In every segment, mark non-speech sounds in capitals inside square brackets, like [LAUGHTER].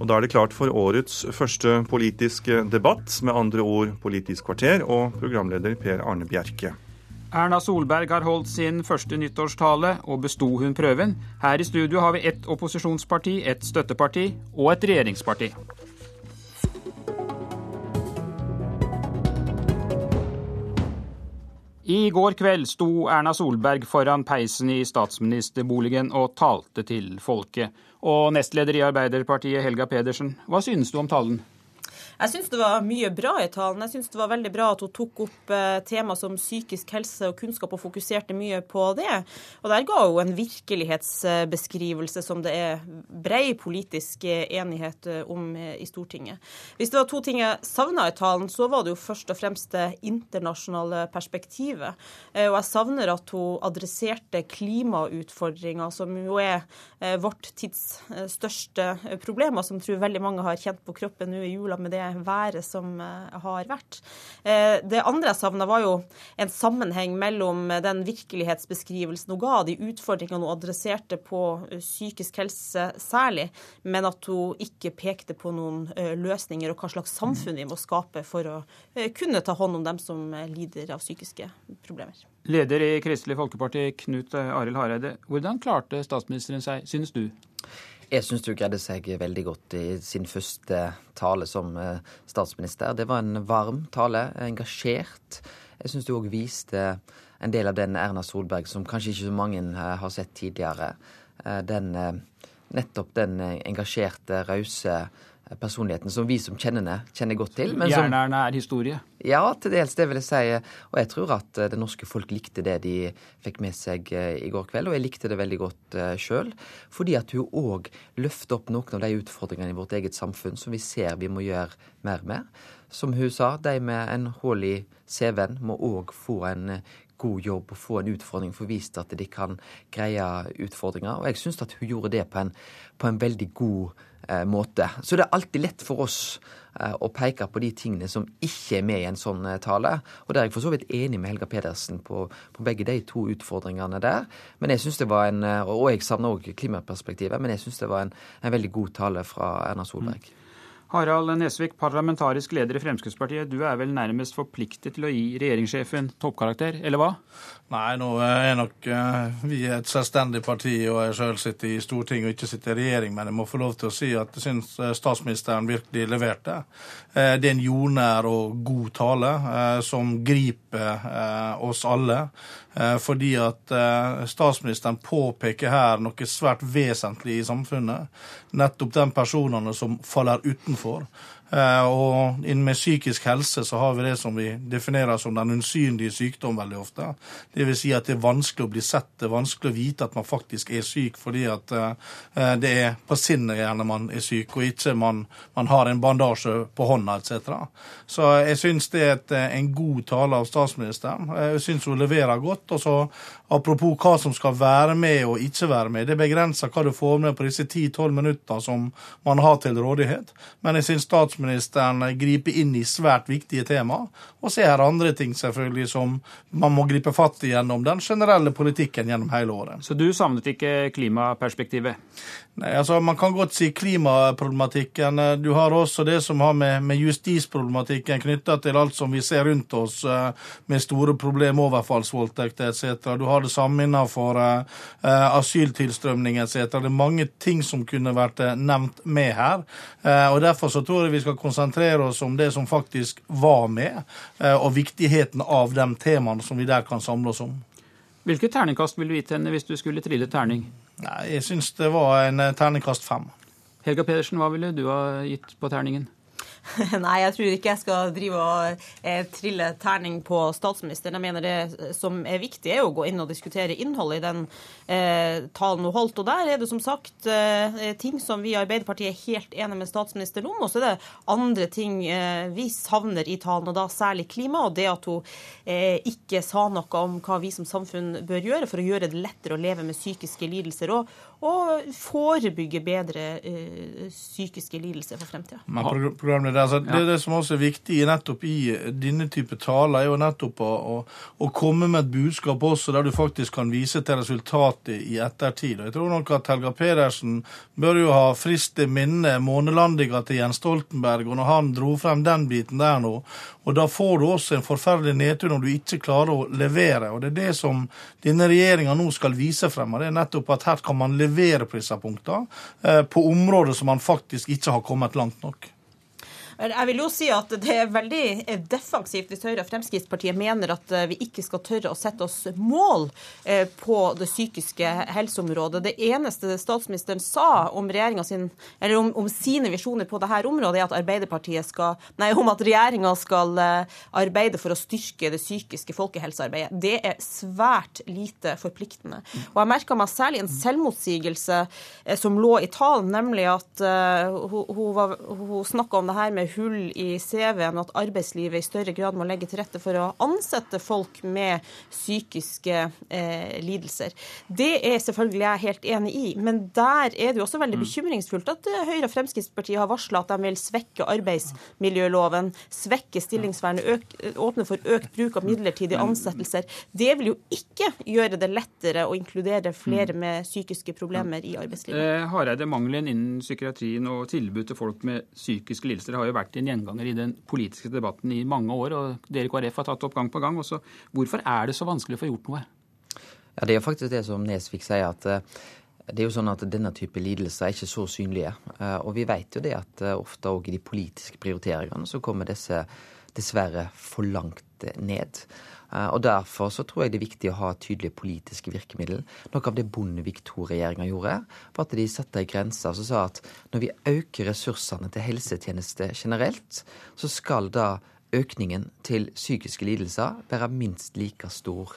Og Da er det klart for årets første politiske debatt, med andre ord Politisk kvarter, og programleder Per Arne Bjerke. Erna Solberg har holdt sin første nyttårstale, og besto hun prøven? Her i studio har vi ett opposisjonsparti, et støtteparti og et regjeringsparti. I går kveld sto Erna Solberg foran peisen i statsministerboligen og talte til folket. Og nestleder i Arbeiderpartiet, Helga Pedersen, hva synes du om talen? Jeg syns det var mye bra i talen. Jeg syns det var veldig bra at hun tok opp eh, tema som psykisk helse og kunnskap og fokuserte mye på det. Og der ga hun en virkelighetsbeskrivelse som det er brei politisk enighet eh, om eh, i Stortinget. Hvis det var to ting jeg savna i talen, så var det jo først og fremst det internasjonale perspektivet. Og jeg savner at hun adresserte klimautfordringer, som jo er vårt tids største problemer, som tror veldig mange har kjent på kroppen nå i jula med det været som eh, har vært. Eh, det andre jeg savna, var jo en sammenheng mellom den virkelighetsbeskrivelsen hun ga, de utfordringene hun adresserte på eh, psykisk helse særlig, men at hun ikke pekte på noen løsninger og hva slags samfunn vi må skape for å kunne ta hånd om dem som lider av psykiske problemer. Leder i Kristelig Folkeparti, Knut Arild Hareide. Hvordan klarte statsministeren seg, synes du? Jeg syns du greide seg veldig godt i sin første tale som eh, statsminister. Det var en varm tale, engasjert. Jeg syns du òg viste en del av den Erna Solberg som kanskje ikke så mange eh, har sett tidligere. Eh, den, nettopp den engasjerte, rause personligheten som vi som kjenner henne, kjenner godt til. Jernerne er historie? Ja, til dels, det vil jeg si. Og jeg tror at eh, det norske folk likte det de fikk med seg eh, i går kveld. Og jeg likte det veldig godt eh, sjøl. Fordi at hun òg løfter opp noen av de utfordringene i vårt eget samfunn som vi ser vi må gjøre mer med. Som hun sa, de med en hull i CV-en må òg få en god jobb og få en utfordring, få vist at de kan greie utfordringer. Og jeg syns at hun gjorde det på en, på en veldig god måte Eh, måte. Så det er alltid lett for oss eh, å peke på de tingene som ikke er med i en sånn eh, tale. Og der er jeg for så vidt enig med Helga Pedersen på, på begge de to utfordringene der. Men jeg synes det var en, Og jeg savner òg klimaperspektivet, men jeg syns det var en, en, veldig god tale fra Erna Solberg. Mm. Harald Nesvik, parlamentarisk leder i Fremskrittspartiet. Du er vel nærmest forpliktet til å gi regjeringssjefen toppkarakter, eller hva? Nei, nå er nok uh, vi er et selvstendig parti, og jeg sjøl sitter i Stortinget og ikke sitter i regjering, men jeg må få lov til å si at jeg syns eh, statsministeren virkelig leverte. Uh, det er en jordnær og god tale som griper oss alle. Eh, fordi at eh, statsministeren påpeker her noe svært vesentlig i samfunnet. Nettopp de personene som faller utenfor. Eh, og inn med psykisk helse så har vi det som vi definerer som den usynlige sykdom veldig ofte. Vil si at det er vanskelig å bli sett, det er vanskelig å vite at man faktisk er syk, fordi at eh, det er på sinnet gjerne man er syk, og ikke man, man har en bandasje på hånda etc. Så jeg syns det er et, en god tale av statsministeren. Jeg syns hun leverer godt. og så Apropos hva som skal være med og ikke være med. Det begrenser hva du får med på disse 10-12 minutter som man har til rådighet. Men jeg syns statsministeren griper inn i svært viktige tema. Og så er det andre ting selvfølgelig som man må gripe fatt i gjennom den generelle politikken gjennom hele året. Så du savnet ikke klimaperspektivet? Nei, altså Man kan godt si klimaproblematikken. Du har også det som har med, med justisproblematikken knytta til alt som vi ser rundt oss eh, med store problemer, overfallsvoldtekter etc. Du har det samme innenfor uh, asyltilstrømning etc. Det er mange ting som kunne vært nevnt med her. Uh, og Derfor så tror jeg vi skal konsentrere oss om det som faktisk var med, uh, og viktigheten av de temaene som vi der kan samle oss om. Hvilket terningkast ville du gitt henne hvis du skulle trille terning? Nei, Jeg syns det var en terningkast fem. Helga Pedersen, hva ville du ha gitt på terningen? [LAUGHS] Nei, jeg tror ikke jeg skal drive og eh, trille terning på statsministeren. Jeg mener det som er viktig, er å gå inn og diskutere innholdet i den eh, talen hun holdt. Og der er det som sagt eh, ting som vi i Arbeiderpartiet er helt enige med statsministeren om. Og så er det andre ting eh, vi savner i talen, og da særlig klima. Og det at hun eh, ikke sa noe om hva vi som samfunn bør gjøre for å gjøre det lettere å leve med psykiske lidelser. Og, og forebygge bedre uh, psykiske lidelser for fremtida. Altså, det, det som også er viktig nettopp i denne type taler, er jo nettopp å, å, å, komme med et budskap også der du faktisk kan vise til resultatet i ettertid. Og jeg tror nok at Helga Pedersen bør jo ha frist i minne månelandinga til Jens Stoltenberg, og når han dro frem den biten der nå. Og da får du også en forferdelig nedtur når du ikke klarer å levere. Og det er det som denne regjeringa nå skal vise frem. og det er nettopp at her kan man levere på disse punktene, eh, på områder som man faktisk ikke har kommet langt nok. Jeg vil jo si at det er veldig eh, defensivt hvis Høyre og Fremskrittspartiet mener at eh, vi ikke skal tørre å sette oss mål eh, på det psykiske helseområdet. Det eneste statsministeren sa om, sin, om, om sine visjoner på dette området, er at Arbeiderpartiet skal, nei, om at regjeringa skal arbeide for å styrke det psykiske folkehelsearbeidet. Det er svært lite forpliktende. Og Jeg merka meg særlig en selvmotsigelse som lå i talen, nemlig at hun, hun, hun snakka om det her med hull i CV-en, og at arbeidslivet i større grad må legge til rette for å ansette folk med psykiske eh, lidelser. Det er selvfølgelig jeg helt enig i, men der er det jo også veldig mm. bekymringsfullt at eh, Høyre og Fremskrittspartiet har varsla at de vil svekke arbeidsmiljøloven, svekke stillingsvernet, åpne for økt bruk av midlertidige ansettelser. Det vil jo ikke gjøre det lettere å inkludere flere mm. med psykiske problemer i arbeidslivet. Eh, Hareide, mangelen innen psykiatrien og tilbud til folk med psykiske lidelser har jo vært en gjenganger i den politiske debatten i mange år, og dere i KrF har tatt opp gang på gang. Også. Hvorfor er det så vanskelig å få gjort noe? Ja, Det er faktisk det som Nesvik sier, at eh, det er jo sånn at denne type lidelser er ikke så synlige. Eh, og vi vet jo det at eh, ofte òg i de politiske prioriteringene så kommer disse dessverre for langt ned. Eh, og Derfor så tror jeg det er viktig å ha tydelige politiske virkemidler. Noe av det Bondevik II-regjeringa gjorde, var at de satte ei grense som sa at når vi øker ressursene til helsetjeneste generelt, så skal da økningen til psykiske lidelser være minst like stor.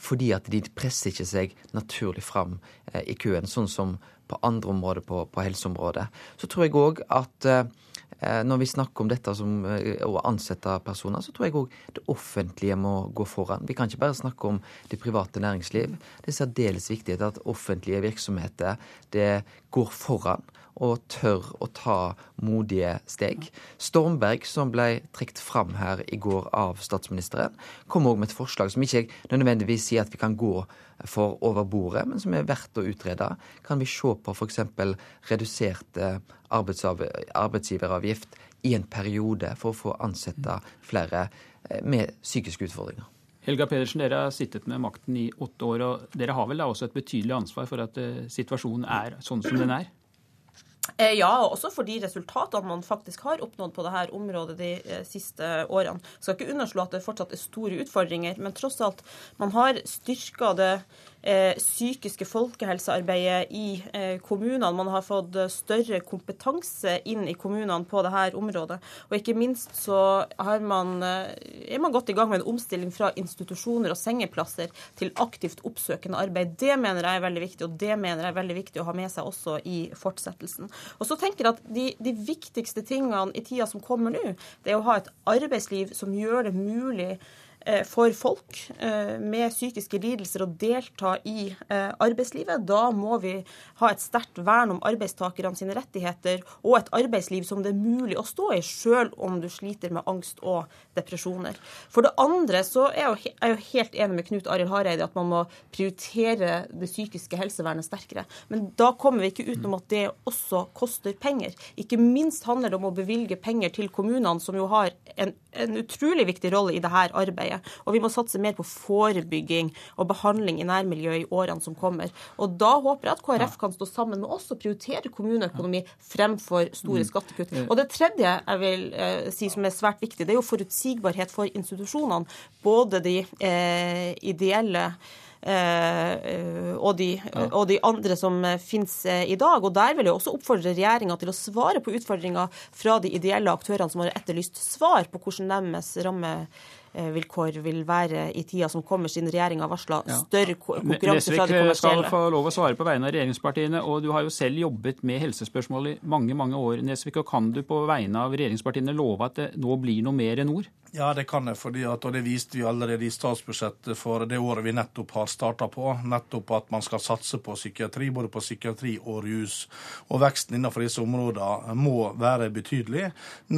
Fordi at de presser ikke seg naturlig fram eh, i køen, sånn som på andre områder på, på helseområdet. Så tror jeg òg at Eh, når vi snakker om dette som eh, å ansette personer, så tror jeg òg det offentlige må gå foran. Vi kan ikke bare snakke om det private næringsliv. Det er særdeles viktig at offentlige virksomheter går foran og tør å ta modige steg. Stormberg, som ble trukket fram her i går av statsministeren, kom òg med et forslag som ikke nødvendigvis sier at vi kan gå for over bordet, men som er verdt å utrede. Kan vi se på f.eks. redusert arbeidsgiveravgift i en periode for å få ansette flere eh, med psykiske utfordringer? Helga Pedersen, dere har sittet med makten i åtte år, og dere har vel da også et betydelig ansvar for at eh, situasjonen er sånn som den er? Eh, ja, også for de resultatene man faktisk har oppnådd på dette området de siste årene. Jeg skal ikke underslå at det fortsatt er store utfordringer, men tross alt, man har styrka det Eh, psykiske folkehelsearbeidet i eh, kommunene. Man har fått eh, større kompetanse inn i kommunene på dette området. Og ikke minst så man, er man godt i gang med en omstilling fra institusjoner og sengeplasser til aktivt oppsøkende arbeid. Det mener jeg er veldig viktig, og det mener jeg er veldig viktig å ha med seg også i fortsettelsen. Og så tenker jeg at de, de viktigste tingene i tida som kommer nå, det er å ha et arbeidsliv som gjør det mulig Eh, for folk eh, med psykiske lidelser å delta i eh, arbeidslivet. Da må vi ha et sterkt vern om arbeidstakerne sine rettigheter, og et arbeidsliv som det er mulig å stå i, sjøl om du sliter med angst og depresjoner. For det andre så er jeg jo helt enig med Knut Arild Hareide at man må prioritere det psykiske helsevernet sterkere. Men da kommer vi ikke utenom at det også koster penger. Ikke minst handler det om å bevilge penger til kommunene, som jo har en, en utrolig viktig rolle i dette arbeidet nærmiljøet. Og vi må satse mer på forebygging og behandling i nærmiljøet i årene som kommer. Og da håper jeg at KrF kan stå sammen med oss og prioritere kommuneøkonomi fremfor store mm. skattekutt. Og det tredje jeg vil eh, si som er svært viktig, det er jo forutsigbarhet for institusjonene. Både de eh, ideelle Eh, og de, og de, andre som finnes eh, i dag. Og Der vil jeg også oppfordre regjeringa til å svare på utfordringer fra de ideelle aktørene som har etterlyst svar på hvordan deres ramme Eh, vilkår vil være i tida som kommer, siden regjeringa varsla større konkurranse fra de kommersielle. Nesvik skal få lov å svare på vegne av regjeringspartiene, og du har jo selv jobbet med helsespørsmål i mange mange år. Nesvik, og Kan du på vegne av regjeringspartiene love at det nå blir noe mer enn ord? Ja, det kan jeg, fordi at, og det viste vi allerede i statsbudsjettet for det året vi nettopp har starta på. Nettopp at man skal satse på psykiatri, både på psykiatri og rus. Og veksten innenfor disse områdene må være betydelig,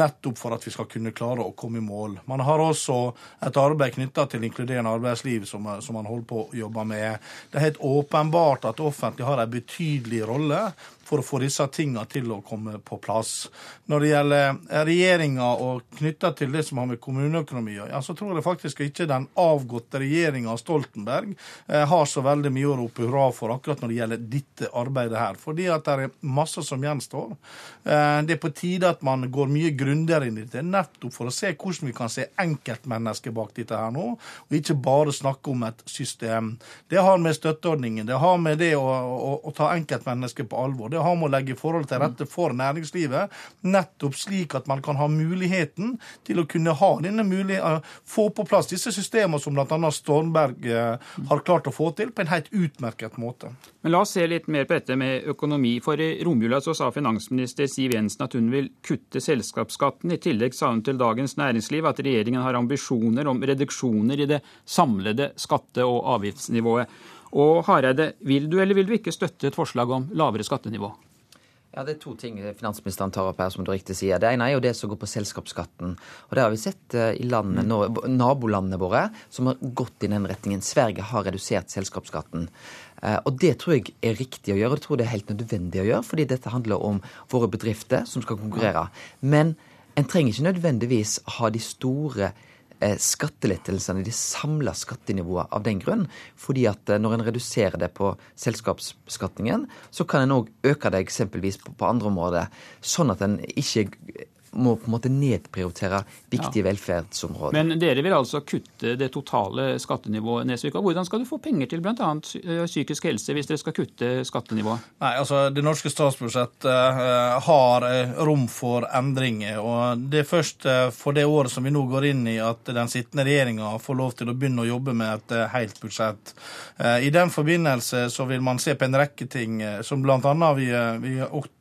nettopp for at vi skal kunne klare å komme i mål. Man har også et arbeid knytta til inkluderende arbeidsliv som, som man holder på å jobbe med. Det er helt åpenbart at det offentlige har en betydelig rolle for å få disse tingene til å komme på plass. Når det gjelder regjeringa og knytta til det som har med kommuneøkonomi ja, så tror jeg faktisk ikke den avgåtte regjeringa Stoltenberg eh, har så veldig mye å rope hurra for akkurat når det gjelder dette arbeidet her. Fordi at det er masse som gjenstår. Eh, det er på tide at man går mye grundigere inn i dette, nettopp for å se hvordan vi kan se enkeltmennesket bak dette her nå, og ikke bare snakke om et system. Det har med støtteordningen, det har med det å, å, å ta enkeltmennesket på alvor. Har med å legge forhold til rette for næringslivet, nettopp slik at man kan ha muligheten til å kunne ha denne mulighet, få på plass disse systemene som bl.a. Stormberg eh, har klart å få til, på en helt utmerket måte. Men La oss se litt mer på dette med økonomi. For i romjula så sa finansminister Siv Jensen at hun vil kutte selskapsskatten. I tillegg sa hun til Dagens Næringsliv at regjeringen har ambisjoner om reduksjoner i det samlede skatte- og avgiftsnivået. Og Hareide, vil du eller vil du ikke støtte et forslag om lavere skattenivå? Ja, Det er to ting finansministeren tar opp her, som du riktig sier. Det ene er jo det som går på selskapsskatten. Og Det har vi sett eh, i landene, nabolandene våre som har gått i den retningen. Sverige har redusert selskapsskatten. Eh, og Det tror jeg er riktig å gjøre, og det tror jeg det er helt nødvendig å gjøre. Fordi dette handler om våre bedrifter som skal konkurrere. Men en trenger ikke nødvendigvis ha de store skattelettelsene, de samla skattenivået av den grunn. Fordi at eh, når en reduserer det på selskapsbeskatningen, så kan en òg øke det eksempelvis på andre områder. Sånn at en ikke må på en måte nedprioritere viktige ja. velferdsområder. Men dere vil altså kutte det totale skattenivået, Nesvik. Og hvordan skal du få penger til bl.a. Eh, psykisk helse hvis dere skal kutte skattenivået? Nei, altså Det norske statsbudsjettet uh, har uh, rom for endringer. og Det er først uh, for det året som vi nå går inn i at den sittende regjeringa får lov til å begynne å jobbe med et helt budsjett. I den forbindelse så vil man se på en rekke ting som bl.a. vi, vi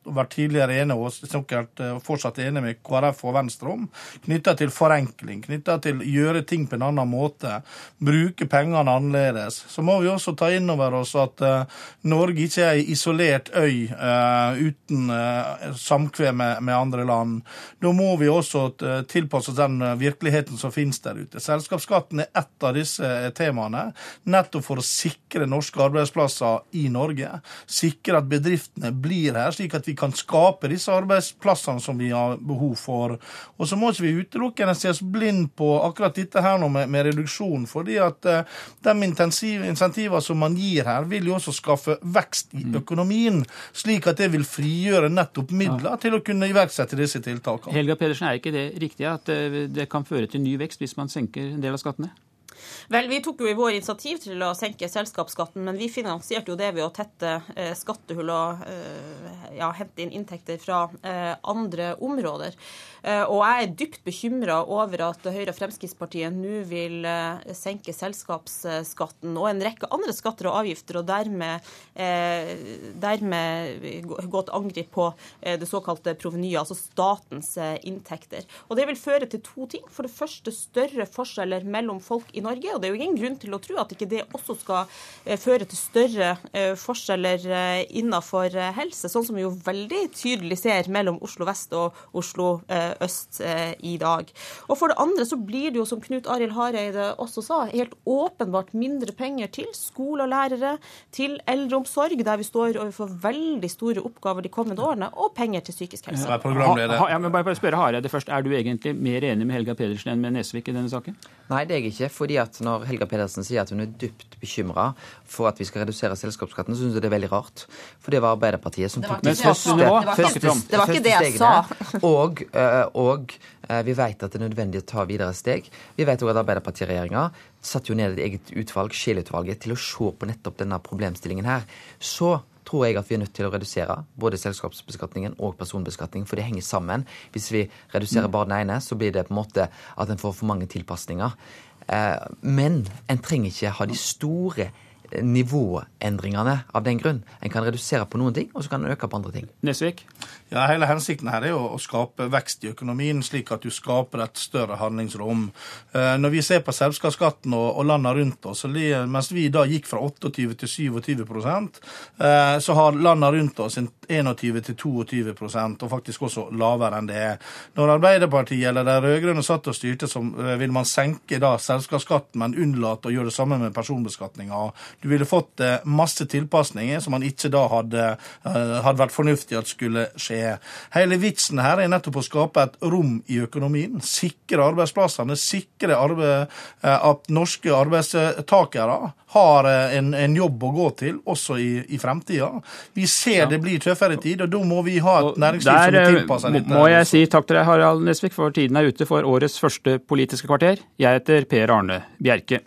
vært tidligere enig og sikkert fortsatt enig med KrF og Venstre om, knytta til forenkling, knytta til gjøre ting på en annen måte, bruke pengene annerledes. Så må vi også ta inn over oss at uh, Norge ikke er ei isolert øy uh, uten samkvem med, andre land. Da må vi også tilpasse oss den virkeligheten som finnes der ute. Selskapsskatten er ett av disse temaene, nettopp for å sikre norske arbeidsplasser i Norge. Sikre at bedriftene blir her, slik at vi kan skape disse arbeidsplassene som vi har behov for. Og så må ikke vi utelukkende se oss blind på akkurat dette her nå med, med reduksjon. fordi at uh, de insentivene som man gir her, vil jo også skaffe vekst i mm. økonomien. Slik at det vil frigjøre nettopp midler til å kunne iverksette disse tiltakene. Helga Pedersen, er ikke det riktig at eh, det kan føre til ny vekst hvis man senker en del av skattene? Vel, Vi tok jo i vår initiativ til å senke selskapsskatten, men vi finansierte jo det ved å tette eh, skattehull og eh, ja, hente inn inntekter fra eh, andre områder. Og jeg er dypt bekymra over at Høyre og Fremskrittspartiet nå vil senke selskapsskatten og en rekke andre skatter og avgifter, og dermed, dermed gå til angrep på det såkalte provenyet, altså statens inntekter. Og Det vil føre til to ting. For det første større forskjeller mellom folk i Norge. Og Det er jo ingen grunn til å tro at ikke det også skal eh, føre til større eh, forskjeller eh, innenfor helse, sånn som vi jo veldig tydelig ser mellom Oslo vest og Oslo øst i dag. Og For det andre så blir det jo, som Knut Arild Hareide også sa, helt åpenbart mindre penger til skole og lærere, til eldreomsorg, der vi står overfor veldig store oppgaver de kommende årene, og penger til psykisk helse. Ja, ja, men bare spørre Hareide først. Er du egentlig mer enig med Helga Pedersen enn med Nesvik i denne saken? Nei, det er jeg ikke. fordi at når Helga Pedersen sier at hun er dypt bekymra for at vi skal redusere selskapsskatten, så syns jeg det er veldig rart. For det var Arbeiderpartiet som tok de første, første, Det var ikke det jeg sa. [LAUGHS] Og, eh, og eh, vi vet at det er nødvendig å ta videre steg. Vi vet òg at Arbeiderpartiregjeringa satte jo ned et eget utvalg, Scheel-utvalget, til å se på nettopp denne problemstillingen her. Så tror jeg at vi er nødt til å redusere både selskapsbeskatningen og personbeskatningen, for det henger sammen. Hvis vi reduserer bare den ene, så blir det på en måte at en får for mange tilpasninger. Eh, men en trenger ikke ha de store nivåendringene av den grunn. En kan redusere på noen ting, og så kan en øke på andre ting. Nesvik? Ja, Hele hensikten her er jo å skape vekst i økonomien, slik at du skaper et større handlingsrom. Eh, når vi ser på selskapsskatten og, landene rundt oss, mens vi da gikk fra 28 til 27 eh, så har landene rundt oss 21 til 22 og faktisk også lavere enn det. Når Arbeiderpartiet eller de rød-grønne satt og styrte, så eh, vil man senke da selskapsskatten, men unnlate å gjøre det samme med personbeskatninga. Du ville fått masse tilpasninger som man ikke da hadde, hadde vært fornuftig at skulle skje. Hele vitsen her er nettopp å skape et rom i økonomien, sikre arbeidsplassene, sikre arbeid, eh, at norske arbeidstakere har eh, en, en, jobb å gå til også i, i fremtida. Vi ser ja. det blir tøffere tid, og da må vi ha et næringsliv Der, som er litt. Må jeg si takk til deg, Harald Nesvik, for tiden er ute for årets første Politiske kvarter. Jeg heter Per Arne Bjerke.